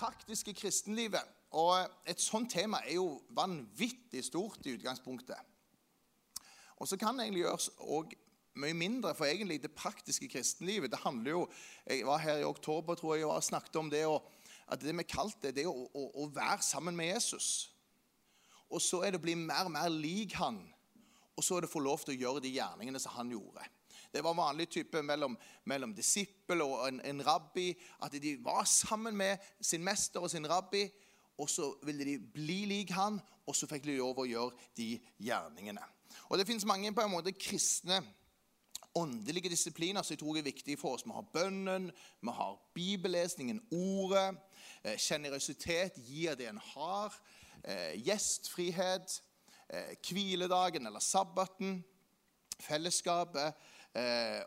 praktiske kristenlivet. Og et sånt tema er jo vanvittig stort i utgangspunktet. Og så kan det egentlig gjøres òg mye mindre for egentlig det praktiske kristenlivet. Det handler jo, Jeg var her i oktober tror jeg, og snakket om det, at det vi kalte det, det er å, å, å, være sammen med Jesus. Og så er det å bli mer og mer lik han. Og så er det å få lov til å gjøre de gjerningene som han gjorde. Det var vanlig type mellom, mellom disippel og en, en, rabbi. At de var sammen med sin mester og sin rabbi. Og så ville de bli lik han, og så fikk de lov å gjøre de gjerningene. Og Det fins mange på en måte kristne åndelige disipliner som jeg tror er viktige for oss. Vi har bønnen, vi har bibellesningen, ordet. Eh, Sjenerøsitet gir det en har. Eh, gjestfrihet. Eh, hviledagen eller sabbaten. Fellesskapet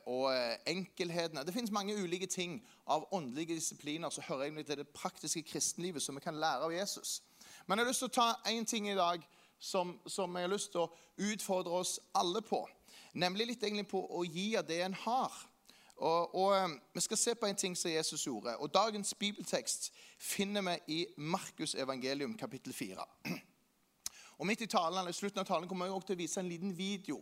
og eh, enkelhetene. Det finnes mange ulike ting av åndelige disipliner som hører egentlig til det praktiske kristenlivet som vi kan lære av Jesus. Men jeg har lyst til å ta én ting i dag som, som, jeg har lyst til å utfordre oss alle på. Nemlig litt egentlig på å gi av det en har. Og, og, eh, Vi skal se på en ting som Jesus gjorde. og Dagens bibeltekst finner vi i Markus evangelium kapittel 4. Og Midt i talen, eller slutten av talen kommer jeg også til å vise en liten video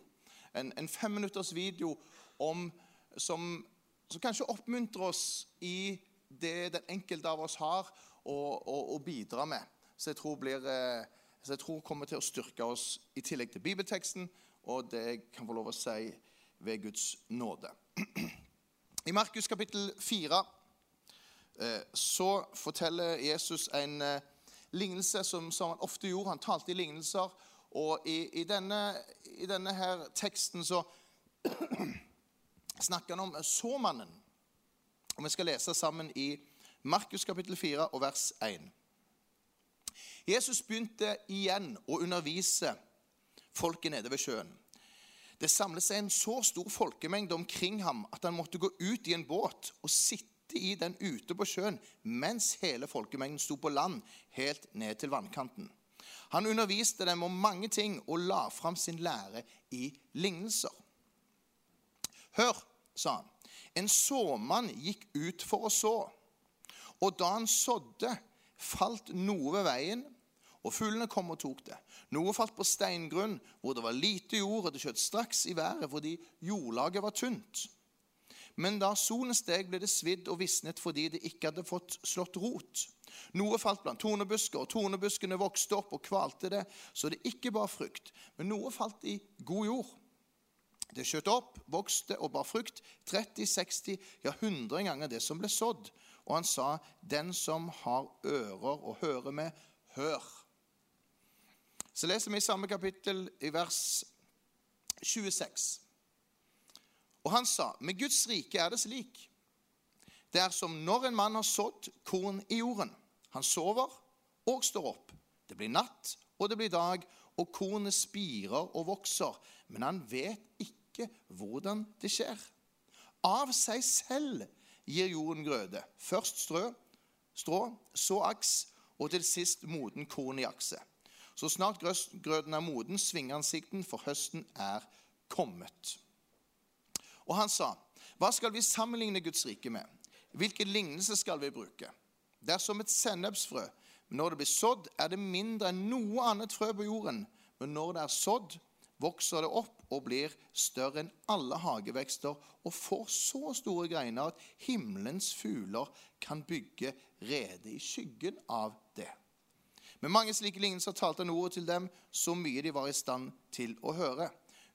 en, en femminutters video om, som, som, kanskje oppmuntrer oss i det den enkelte av oss har å, bidra med. Så jeg, tror blir, eh, så jeg tror kommer til å styrke oss i tillegg til bibelteksten og det jeg kan få lov å si ved Guds nåde. I Markus kapittel 4 eh, så forteller Jesus en eh, lignelse som han ofte gjorde. Han talte i lignelser. Og i, i, denne, i denne, her teksten så snakker han om såmannen. Og Vi skal lese sammen i Markus kapittel 4 og vers 1. Jesus begynte igjen å undervise folket nede ved sjøen. Det samlet seg en så stor folkemengde omkring ham at han måtte gå ut i en båt og sitte i den ute på sjøen mens hele folkemengden sto på land helt ned til vannkanten. Han underviste dem om mange ting og la fram sin lære i lignelser. Hør, sa han. En såmann gikk ut for å så. Og da han sådde, falt noe ved veien, og fuglene kom og tok det. Noe falt på steingrunn, hvor det var lite jord, og det skjøt straks i været fordi jordlaget var tynt. Men da solen steg, ble det svidd og visnet fordi det ikke hadde fått slått rot. Noe falt blant tornebusker, og tornebuskene vokste opp og kvalte det, så det ikke bar frukt. Men noe falt i god jord. Det skjøt opp, vokste og bar frukt, 30, 60, ja 100 ganger det som ble sådd. Og han sa, 'Den som har ører å høre med, hør.' Så leser vi i samme kapittel, i vers 26. Og han sa, 'Med Guds rike er det slik.' Det er som når en mann har sådd korn i jorden. Han sover og står opp. Det blir natt, og det blir dag, og kornet spirer og vokser. Men han vet ikke hvordan det skjer. Av seg selv gir jorden grøde. Først strø, strå, så aks, og til sist moden korn i akse. Så snart grøden er moden, svinger ansikten, for høsten er kommet. Og han sa, hva skal vi sammenligne Guds rike med? Hvilken lignelse skal vi bruke? Det er som et sennepsfrø. Når det blir sådd, er det mindre enn noe annet frø på jorden. Men når det er sådd, vokser det opp og blir større enn alle hagevekster og får så store greiner at himmelens fugler kan bygge rede i skyggen av det. Med mange slike lignelser talte han ordet til dem så mye de var i stand til å høre.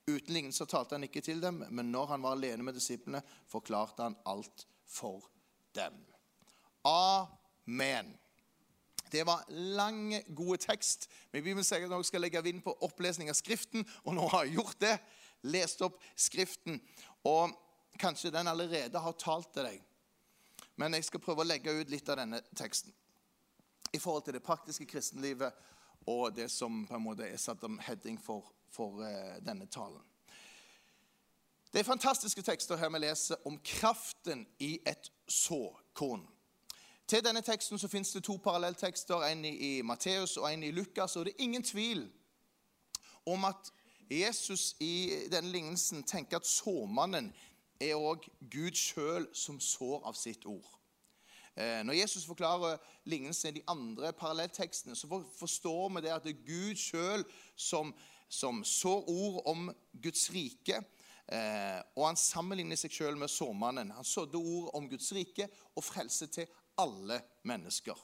Uten lignelser talte han ikke til dem, men når han var alene med disiplene, forklarte han alt for dem. Amen. Men det var lang, gode tekst. Men vi vil sikkert også skal legge vind på opplesning av Skriften, og nå har jeg gjort det. Lest opp Skriften. Og kanskje den allerede har talt til deg. Men jeg skal prøve å legge ut litt av denne teksten i forhold til det praktiske kristenlivet og det som på en måte er satt om heading for, for uh, denne talen. Det er fantastiske tekster her vi leser om kraften i et såkorn. Til denne teksten så fins det to parallelltekster, en i, Matteus og en i Lukas. Og det er ingen tvil om at Jesus i denne lignelsen tenker at såmannen er òg Gud sjøl som sår av sitt ord. Eh, når Jesus forklarer lignelsen i de andre parallelltekstene, så forstår vi det at det er Gud sjøl som, som sår ord om Guds rike. Eh, og han sammenligner seg sjøl med såmannen. Han sådde ord om Guds rike og frelse til alle mennesker.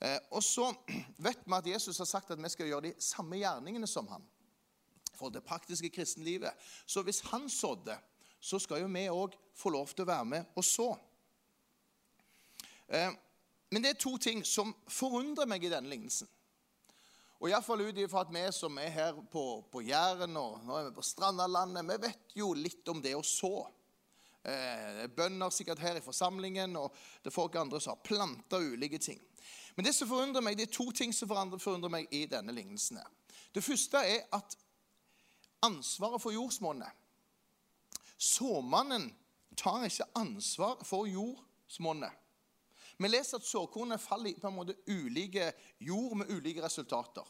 Eh, og så vet vi at Jesus har sagt at vi skal gjøre de samme gjerningene som han. For det praktiske kristenlivet. Så hvis han sådde, så skal jo vi òg få lov til å være med og så. Eh, men det er to ting som forundrer meg i denne lignelsen. Og Iallfall ut ifra at vi som er her på, på Jæren og nå er vi på Strandalandet, vi vet jo litt om det å så. Eh, bønder sikkert her i forsamlingen, og det er folk andre som har planta ulike ting. Men det som forundrer meg, det er to ting som forundrer meg i denne lignelsen. Det første er at ansvaret for jordsmonnet Såmannen tar ikke ansvar for jordsmonnet. Vi leser at såkornene faller i på en måte ulike jord med ulike resultater.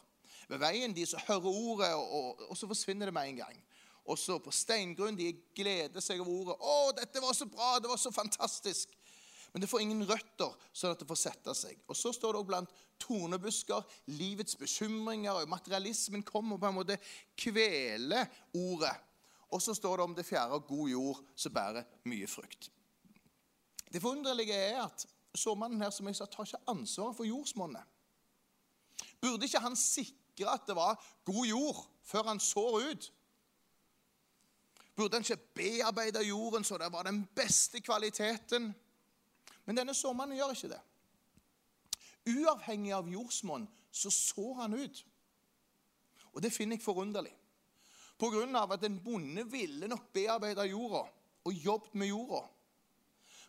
Ved veien de som hører ordet, og, og, og så forsvinner det med en gang. Og så på steingrunn de gleder seg over ordet. 'Å, dette var så bra! Det var så fantastisk!' Men det får ingen røtter, sånn at det får sette seg. Og Så står det også blant tornebusker livets bekymringer og materialismen kommer på en måte kvele ordet. Og så står det om det fjerde god jord som bærer mye frukt. Det forunderlige er at såmannen her som jeg sa, tar ikke ansvaret for jordsmonnet. Burde ikke han sikre at det var god jord før han sår ut? Burde han ikke bearbeide jorden så det var den beste kvaliteten? Men denne såmannen gjør ikke det. Uavhengig av jordsmonn så sår han ut. Og det finner jeg forunderlig. Av at en bonde ville nok bearbeide jorda og jobbet med jorda.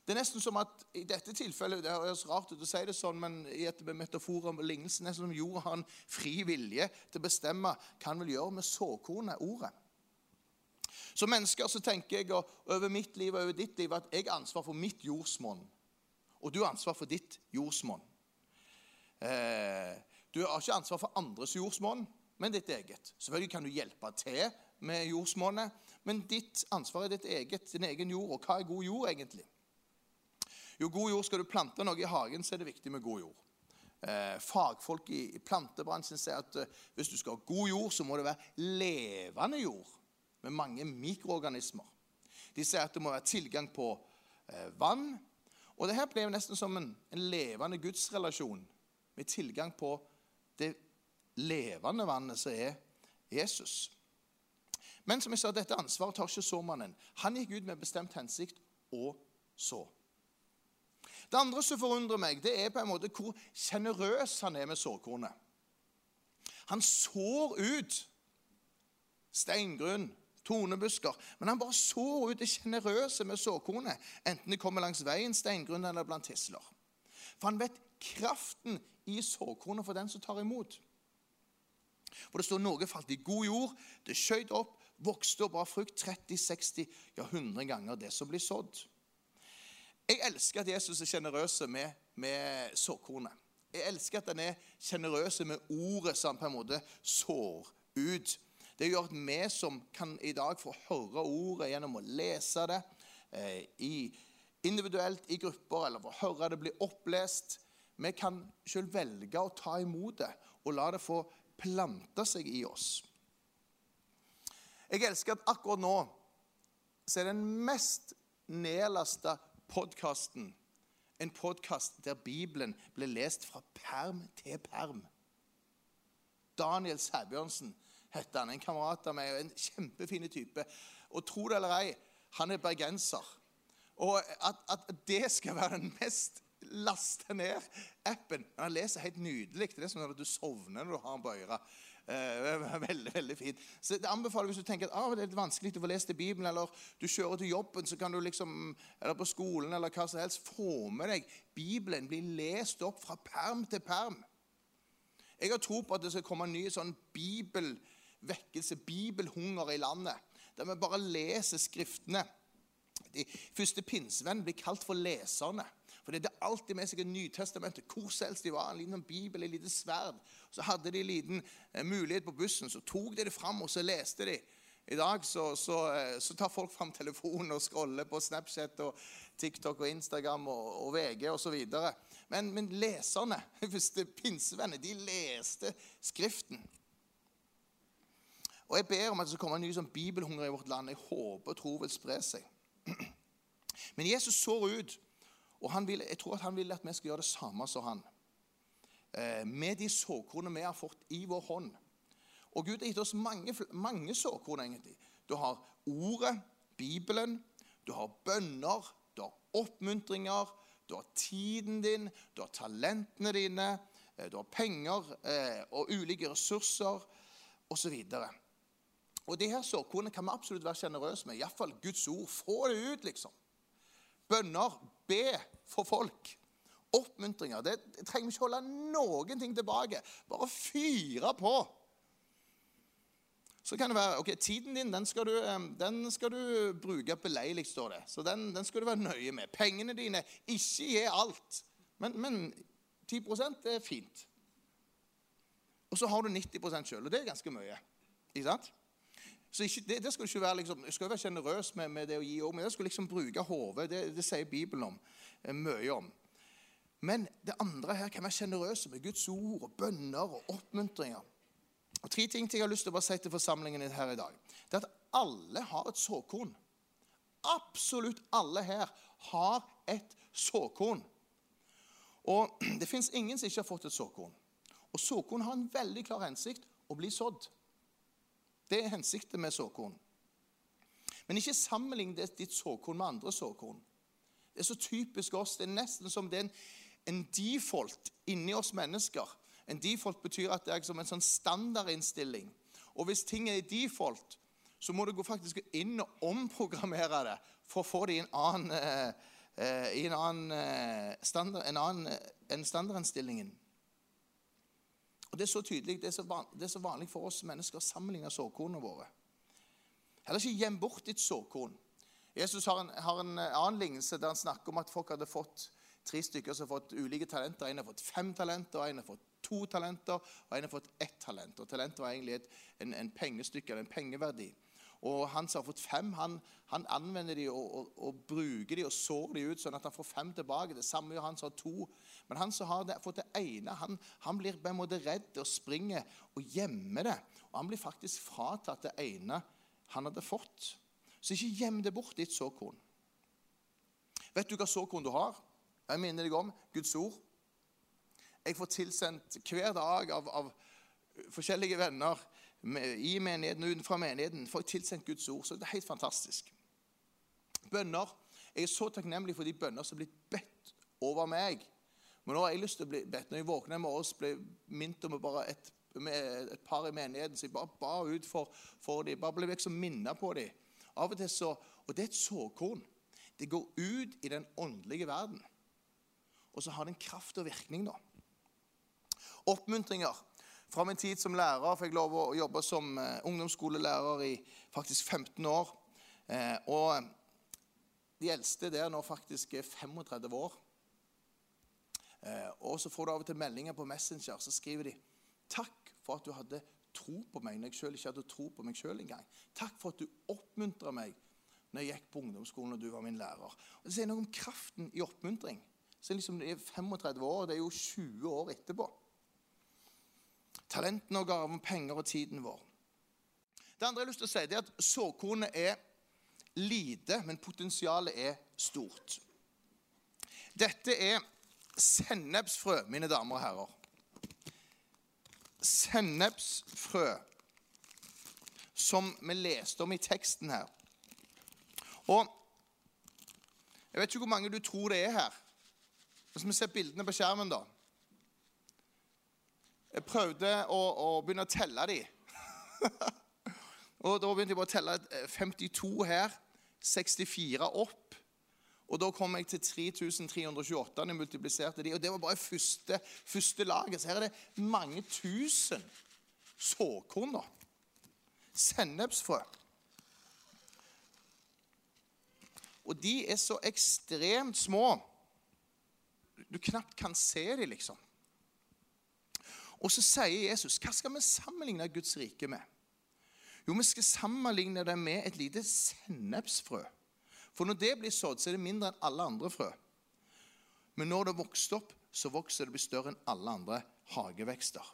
Det er nesten som at i dette tilfellet, det høres rart ut å si det sånn, men i et metafor om lignelsen, nesten som jorda har en fri vilje til å bestemme hva han vil gjøre med såkornet, ordet. Som mennesker så tenker jeg over mitt liv og over ditt liv at jeg har ansvar for mitt jordsmonn. Og du har ansvar for ditt jordsmonn. Eh, du har ikke ansvar for andres jordsmonn, men ditt eget. Selvfølgelig kan du hjelpe til med jordsmonnet, men ditt ansvar er ditt eget, din egen jord. Og hva er god jord, egentlig? Jo, god jord Skal du plante noe i hagen, så er det viktig med god jord. Eh, fagfolk i, plantebransjen sier at eh, hvis du skal ha god jord, så må det være levende jord med mange mikroorganismer. De sier at det må være tilgang på eh, vann. Og det her ble nesten som en, en levende gudsrelasjon med tilgang på det levende vannet som er Jesus. Men som jeg sa, dette ansvaret tar ikke såmannen. Han gikk ut med bestemt hensikt og så. Det andre som forundrer meg, det er på en måte hvor sjenerøs han er med sårkornet. Han sår ut steingrunn, tornebusker, men han bare sår ut det sjenerøse med såkornet, enten det kommer langs veien, steingrunn eller blant tisler. For han vet kraften i såkornet for den som tar imot. For det står noe falt i god jord, det skjøt opp, vokste og bar frukt 30, 60, ja 100 ganger det som blir sådd. Jeg elsker at Jesus er sjenerøs med, med såkornet. Jeg elsker at han er sjenerøs med ordet som på en måte sår ut. Det gjør at vi som kan i dag få høre ordet gjennom å lese det eh, i, individuelt i grupper, eller få høre det bli opplest Vi kan selv velge å ta imot det og la det få plante seg i oss. Jeg elsker at akkurat nå så er den mest nedlasta podkasten en podkast der Bibelen ble lest fra perm til perm. Daniel Sæbjørnsen heter han. En kamerat av meg. En kjempefin type. Og tro det eller ei, han er bergenser. Og at, at det skal være den mest laste ned-appen Han leser helt nydelig. Det er som når du sovner når du har den på øret. Veldig veldig fint. Så det anbefaler Hvis du tenker at ah, det er litt vanskelig å få lest i Bibelen, eller du kjører til jobben, så kan du liksom, eller på skolen eller hva som helst, få med deg Bibelen. Bli lest opp fra perm til perm. Jeg har tro på at det skal komme en ny sånn bibelvekkelse, bibelhunger i landet. Der vi bare leser Skriftene. De første pinsevenn blir kalt for leserne. For det er alltid med seg et Nytestamentet. Hvor selvs de var. En liten bibel, et lite sverd. Så hadde de en liten eh, mulighet på bussen. Så tok de det fram, og så leste de I dag så, så, eh, så tar folk fram telefonen og scroller på Snapchat og TikTok og Instagram og, og VG osv. Men, men leserne, første pinsevennene, de leste Skriften. Og Jeg ber om at det skal komme en ny sånn bibelhunger i vårt land. Jeg håper og tror vil spre seg. Men Jesus så ut, og vil, jeg tror at han vil at vi skal gjøre det samme som han. Eh, med de såkornene vi har fått i vår hånd. Og Gud har gitt oss mange, mange såkorn, egentlig. Du har Ordet, Bibelen, du har bønner, du har oppmuntringer, du har tiden din, du har talentene dine, eh, du har penger eh, og ulike ressurser osv. Og de her såkornet kan vi absolutt være sjenerøse med. Iallfall Guds ord. Få det ut, liksom. Bønner. Be for folk. Oppmuntringer. Det, det trenger vi ikke holde noen ting tilbake. Bare fyre på. Så kan det være ok, Tiden din den skal du, den skal du bruke beleilig, står det. Så den, den, skal du være nøye med. Pengene dine Ikke gi alt. Men, men 10 det er fint. Og så har du 90% sjøl, og det er ganske mye. Ikke sant? Så ikke, det, det, skal du ikke være liksom, skal være sjenerøs med, med, det å gi òg, men det skal liksom bruke hodet. Det, det, sier Bibelen om, eh, mye om. Men det andre her kan være sjenerøse med Guds ord og bønner og oppmuntringer. Og Tre ting jeg har lyst til å bare si til forsamlingen her i dag. Det er at alle har et såkorn. Absolutt alle her har et såkorn. Og det fins ingen som ikke har fått et såkorn. Og såkorn har en veldig klar hensikt å bli sådd. Det er hensikten med såkorn. Men ikke sammenlign ditt såkorn med andre såkorn. Det er så typisk oss. Det er nesten som det er en, en default inni oss mennesker. En default betyr at det er som en sånn standardinnstilling. Og hvis ting er default, så må du faktisk gå inn og omprogrammere det for å få det i en annen, uh, i en annen, uh, standard, en annen en standardinnstilling. Og Det er så tydelig, det er så, van, det er så vanlig for oss mennesker å sammenligne såkornene våre. Heller ikke gjem bort ditt såkorn. Jesus har en, har en, annen lignelse der han snakker om at folk hadde fått tre stykker som har fått ulike talenter. En har fått fem talenter, en har fått to talenter, og en har fått ett talent. Og Talent var egentlig et, en, en pengestykke, en pengeverdi. Og han som har fått fem, han, han anvender de og, og, og, bruker de og sår de ut, sånn at han får fem tilbake. Det samme gjør han som har to. Men han som har det, fått det ene, han, han blir på en måte redd og springer og gjemmer det. Og han blir faktisk fratatt det ene han hadde fått. Så ikke gjem det bort, ditt såkorn. Vet du hva såkorn du har? Jeg minner deg om Guds ord. Jeg får tilsendt hver dag av, av forskjellige venner i menigheten og utenfor menigheten får jeg tilsendt Guds ord. Så det er helt fantastisk. Bønner. Jeg er så takknemlig for de bønner som er blitt bedt over meg. Men nå har jeg lyst til å bli bedt. Når jeg våkner i morges, ble minnet om bare et, et, par i menigheten, så jeg bare ba ut for, for dem. Bare ble liksom minnet på dem. Av og til så, Og det er et såkorn. Det går ut i den åndelige verden. Og så har det en kraft og virkning, da. Oppmuntringer. Fra min tid som lærer fikk jeg lov å jobbe som eh, ungdomsskolelærer i faktisk 15 år. Eh, og de eldste der nå faktisk er 35 år. Eh, og så får du av og til meldinger på Messenger. Så skriver de 'Takk for at du hadde tro på meg når jeg selv ikke hadde tro på meg sjøl engang.' 'Takk for at du oppmuntra meg når jeg gikk på ungdomsskolen og du var min lærer.' Og Det sier noe om kraften i oppmuntring. Så liksom Det er 35 år, det er jo 20 år etterpå talentene og gaven, penger og tiden vår. Det andre jeg har lyst til å si, det er at såkornet er lite, men potensialet er stort. Dette er sennepsfrø, mine damer og herrer. Sennepsfrø, som vi leste om i teksten her. Og jeg vet ikke hvor mange du tror det er her. Hvis vi ser bildene på skjermen, da. Jeg prøvde å, å begynne å telle de. og da begynte jeg bare å telle 52 eh, her, 64 opp. Og da kom jeg til 3328 når jeg multipliserte de. Og det var bare første, første laget. Så her er det mange tusen såkorn. Sennepsfrø. Og de er så ekstremt små. Du knapt kan se dem, liksom. Og så sier Jesus, hva skal vi sammenligne Guds rike med? Jo, vi skal sammenligne det med et lite sennepsfrø. For når det blir sådd, så er det mindre enn alle andre frø. Men når det vokser opp, så vokser det blir større enn alle andre hagevekster.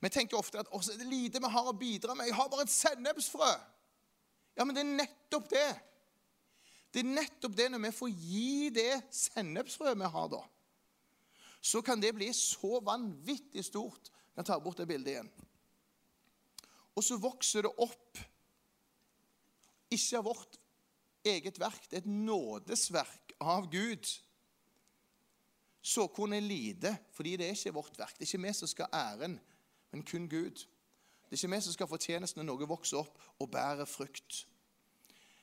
Vi tenker ofte at det er lite vi har å bidra med. Jeg har bare et sennepsfrø. Ja, men det er nettopp det. Det er nettopp det når vi får gi det sennepsfrøet vi har da. Så kan det bli så vanvittig stort. Jeg kan ta bort det bildet igjen. Og så vokser det opp. Ikke av vårt eget verk. Det er et nådesverk av Gud. Så kunne jeg lide, fordi det er ikke vårt verk. Det er ikke vi som skal æren, men kun Gud. Det er ikke vi som skal få når noe vokser opp og bærer frukt.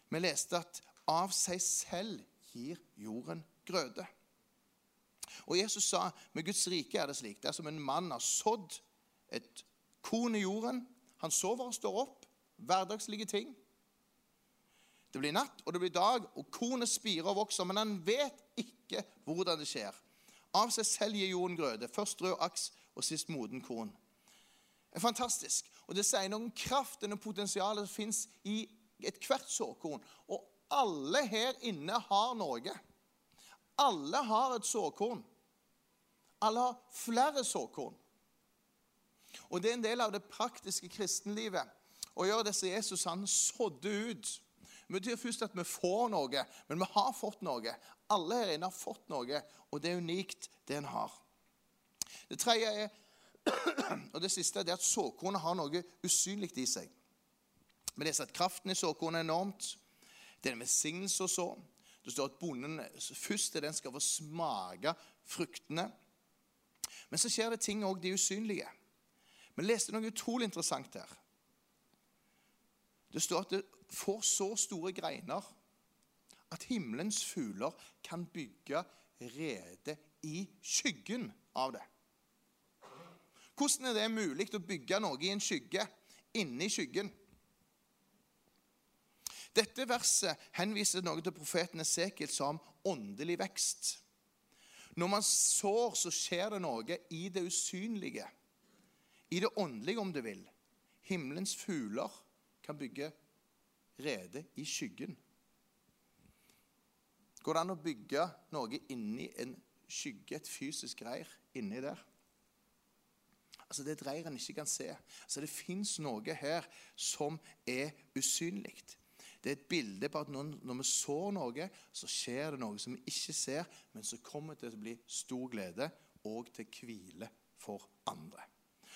Vi leste at av seg selv gir jorden grøde. Og Jesus sa med Guds rike er det slik. Det er som en mann har sådd et korn i jorden. Han sover og står opp. Hverdagslige ting. Det blir natt, og det blir dag, og kornet spirer og vokser, men han vet ikke hvordan det skjer. Av seg selv gir jorden grøde. Først rød aks, og sist moden korn. Det er fantastisk. Og det sier noe om kraften og potensialet som fins i ethvert såkorn. Og alle her inne har noe. Alle har et såkorn. Alle har flere såkorn. Og det er en del av det praktiske kristenlivet å gjøre det som Jesus han sådde ut. Det betyr først at vi får noe, men vi har fått noe. Alle her inne har fått noe, og det er unikt, det en har. Det tredje er, og det siste er at såkornet har noe usynlig i seg. Vi leser at kraften i såkornet er enormt. Det er en velsignelse å så. Det står at bonden først er den skal få smake fruktene. Men så skjer det ting òg de usynlige. Vi leste noe utrolig interessant her. Det står at det får så store greiner at himmelens fugler kan bygge rede i skyggen av det. Hvordan er det mulig å bygge noe i en skygge, inni skyggen? Dette verset henviser noe til profeten Esekiel som åndelig vekst. Når man sår, så skjer det noe i det usynlige. I det åndelige, om du vil. Himmelens fugler kan bygge rede i skyggen. Går det an å bygge noe inni en skygge, et fysisk reir, inni der? Altså Det er et reir en ikke kan se. Altså Det fins noe her som er usynlig. Det er et bilde på at når, når, vi sår noe, så skjer det noe som vi ikke ser, men som kommer til å bli stor glede og til hvile for andre.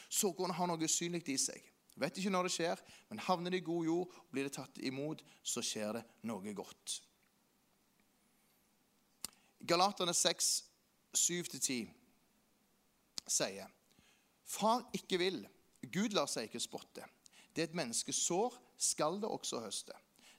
Såkornet har noe usynlig i seg. Vet ikke når det skjer, men havner det i god jord blir det tatt imot, så skjer det noe godt. Galaterne 6, 7-10 sier Far ikke vil, Gud lar seg ikke spotte. Det et menneske sår, skal det også høste.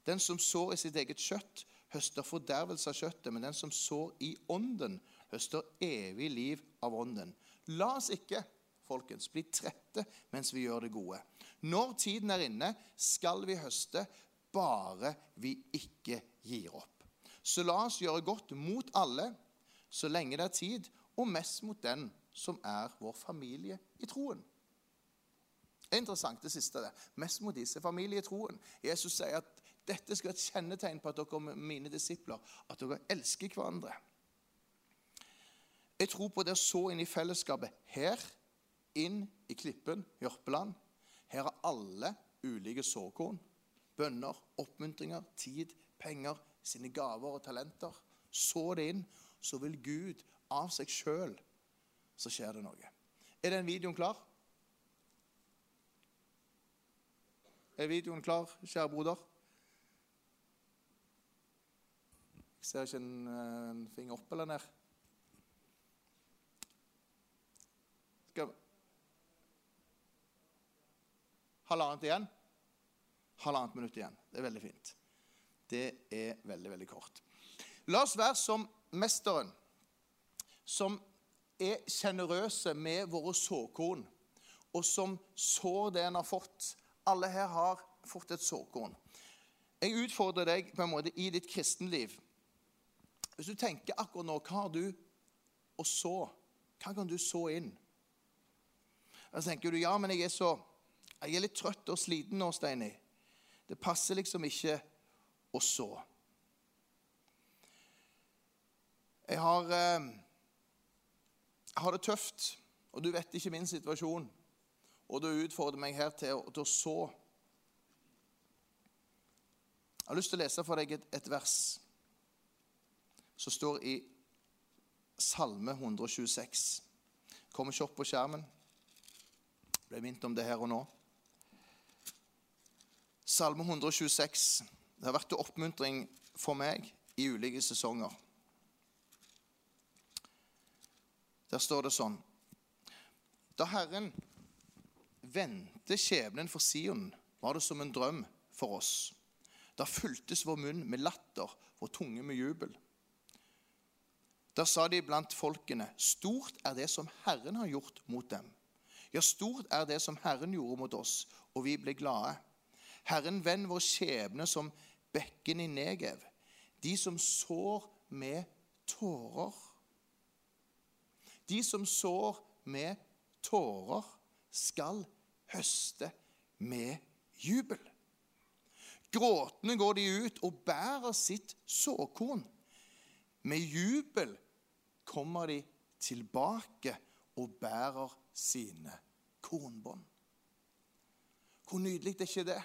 Den som sår i sitt eget kjøtt, høster fordervelse av kjøttet, men den som sår i ånden, høster evig liv av ånden. La oss ikke, folkens, bli trette mens vi gjør det gode. Når tiden er inne, skal vi høste, bare vi ikke gir opp. Så la oss gjøre godt mot alle, så lenge det er tid, og mest mot den som er vår familie i troen. Er interessant det siste. det. Mest mot disse familie i troen. Jesus sier at dette skal være et kjennetegn på at dere er mine disipler, at dere elsker hverandre. Jeg tror på det å så inn i fellesskapet her, inn i Klippen, Jørpeland. Her har alle ulike såkorn. Bønner, oppmuntringer, tid, penger, sine gaver og talenter. Så det inn, så vil Gud av seg sjøl Så skjer det noe. Er den videoen klar? Er videoen klar, kjære broder? Ser ikke en, eh, en finger opp eller ned. Skal Halvannet igjen? Halvannet minutt igjen. Det er veldig fint. Det er veldig, veldig kort. La oss være som mesteren, som er sjenerøse med våre såkorn, og som sår det en har fått. Alle her har fått et såkorn. Jeg utfordrer deg på en måte i ditt kristenliv hvis du tenker akkurat nå Hva har du å så? Hva kan du så inn? Så tenker du ja, men jeg er så Jeg er litt trøtt og sliten nå, Steini. Det passer liksom ikke å så. Jeg har, eh, jeg har det tøft, og du vet ikke min situasjon. Og du utfordrer meg her til, til å så. Jeg har lyst til å lese for deg et, et vers som står i Salme 126. Kommer ikke opp på skjermen. Ble minnet om det her og nå. Salme 126. Det har vært til oppmuntring for meg i ulike sesonger. Der står det sånn Da Herren vendte skjebnen for Sion, var det som en drøm for oss. Da fyltes vår munn med latter, vår tunge med jubel. Da sa de blant folkene, stort er det som Herren har gjort mot dem. Ja, stort er det som Herren gjorde mot oss, og vi ble glade. Herren, vend vår skjebne som bekken i Negev, de som sår med tårer. De som sår med tårer, skal høste med jubel. Gråtende går de ut og bærer sitt såkorn. Med jubel kommer de tilbake og bærer sine kornbånd. Hvor nydelig er ikke det?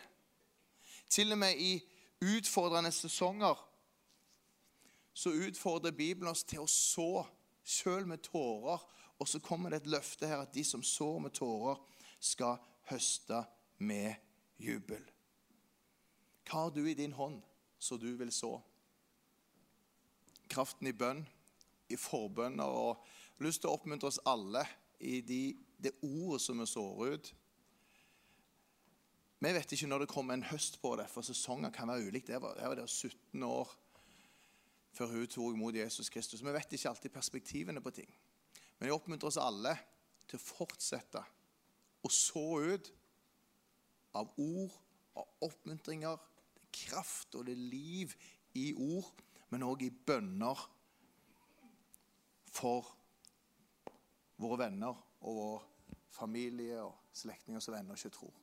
Til og med i utfordrende sesonger så utfordrer Bibelen oss til å så sjøl med tårer. Og så kommer det et løfte her at de som sår med tårer, skal høste med jubel. Hva har du i din hånd så du vil så? Kraften i bønn, i forbønner og har lyst til å oppmuntre oss alle i de, det ordet som vi sår ut vi vet ikke når det kommer en høst på det, for sesonger kan være ulikt. Jeg var, jeg var der 17 år før hun tok imot Jesus Kristus. Vi vet ikke alltid perspektivene på ting. Men jeg oppmuntrer oss alle til å fortsette å så ut av ord og oppmuntringer, det kraft og det liv i ord, men òg i bønner for våre venner og vår familie og slektninger som ennå ikke tror.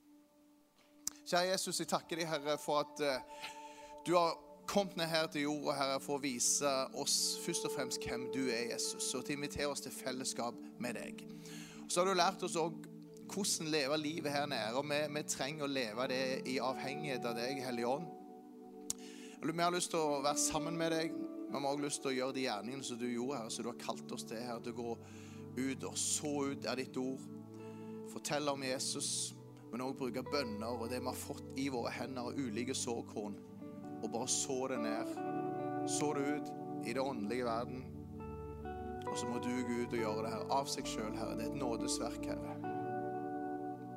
Kjære Jesus, jeg takker deg, Herre, for at uh, du har kommet ned her til jorda, Herre, for å vise oss først og fremst hvem du er, Jesus, og til å invitere oss til fellesskap med deg. Så har du lært oss òg hvordan leve livet her nede, og vi, vi, trenger å leve det i avhengighet av deg, Hellige Ånd. Vi har lyst til å være sammen med deg. Vi har også lyst til å gjøre de gjerningene som du gjorde, her, så du har kalt oss til her, til å gå ut og så ut av ditt ord. Fortelle om Jesus men også bruke bønner og det vi har fått i våre hender, og ulike sårkorn, og bare så det ned. Så det ut i det åndelige verden. Og så må du gå ut og gjøre det her av seg sjøl, Herre. Det er et nådesverk, Herre.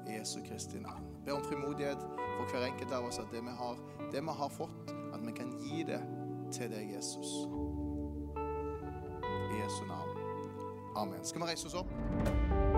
I Jesu Kristi navn. Be om frimodighet for hver enkelt av oss at det vi har, det vi har fått, at vi kan gi det til deg, Jesus. I Jesu navn. Amen. Skal vi reise oss opp?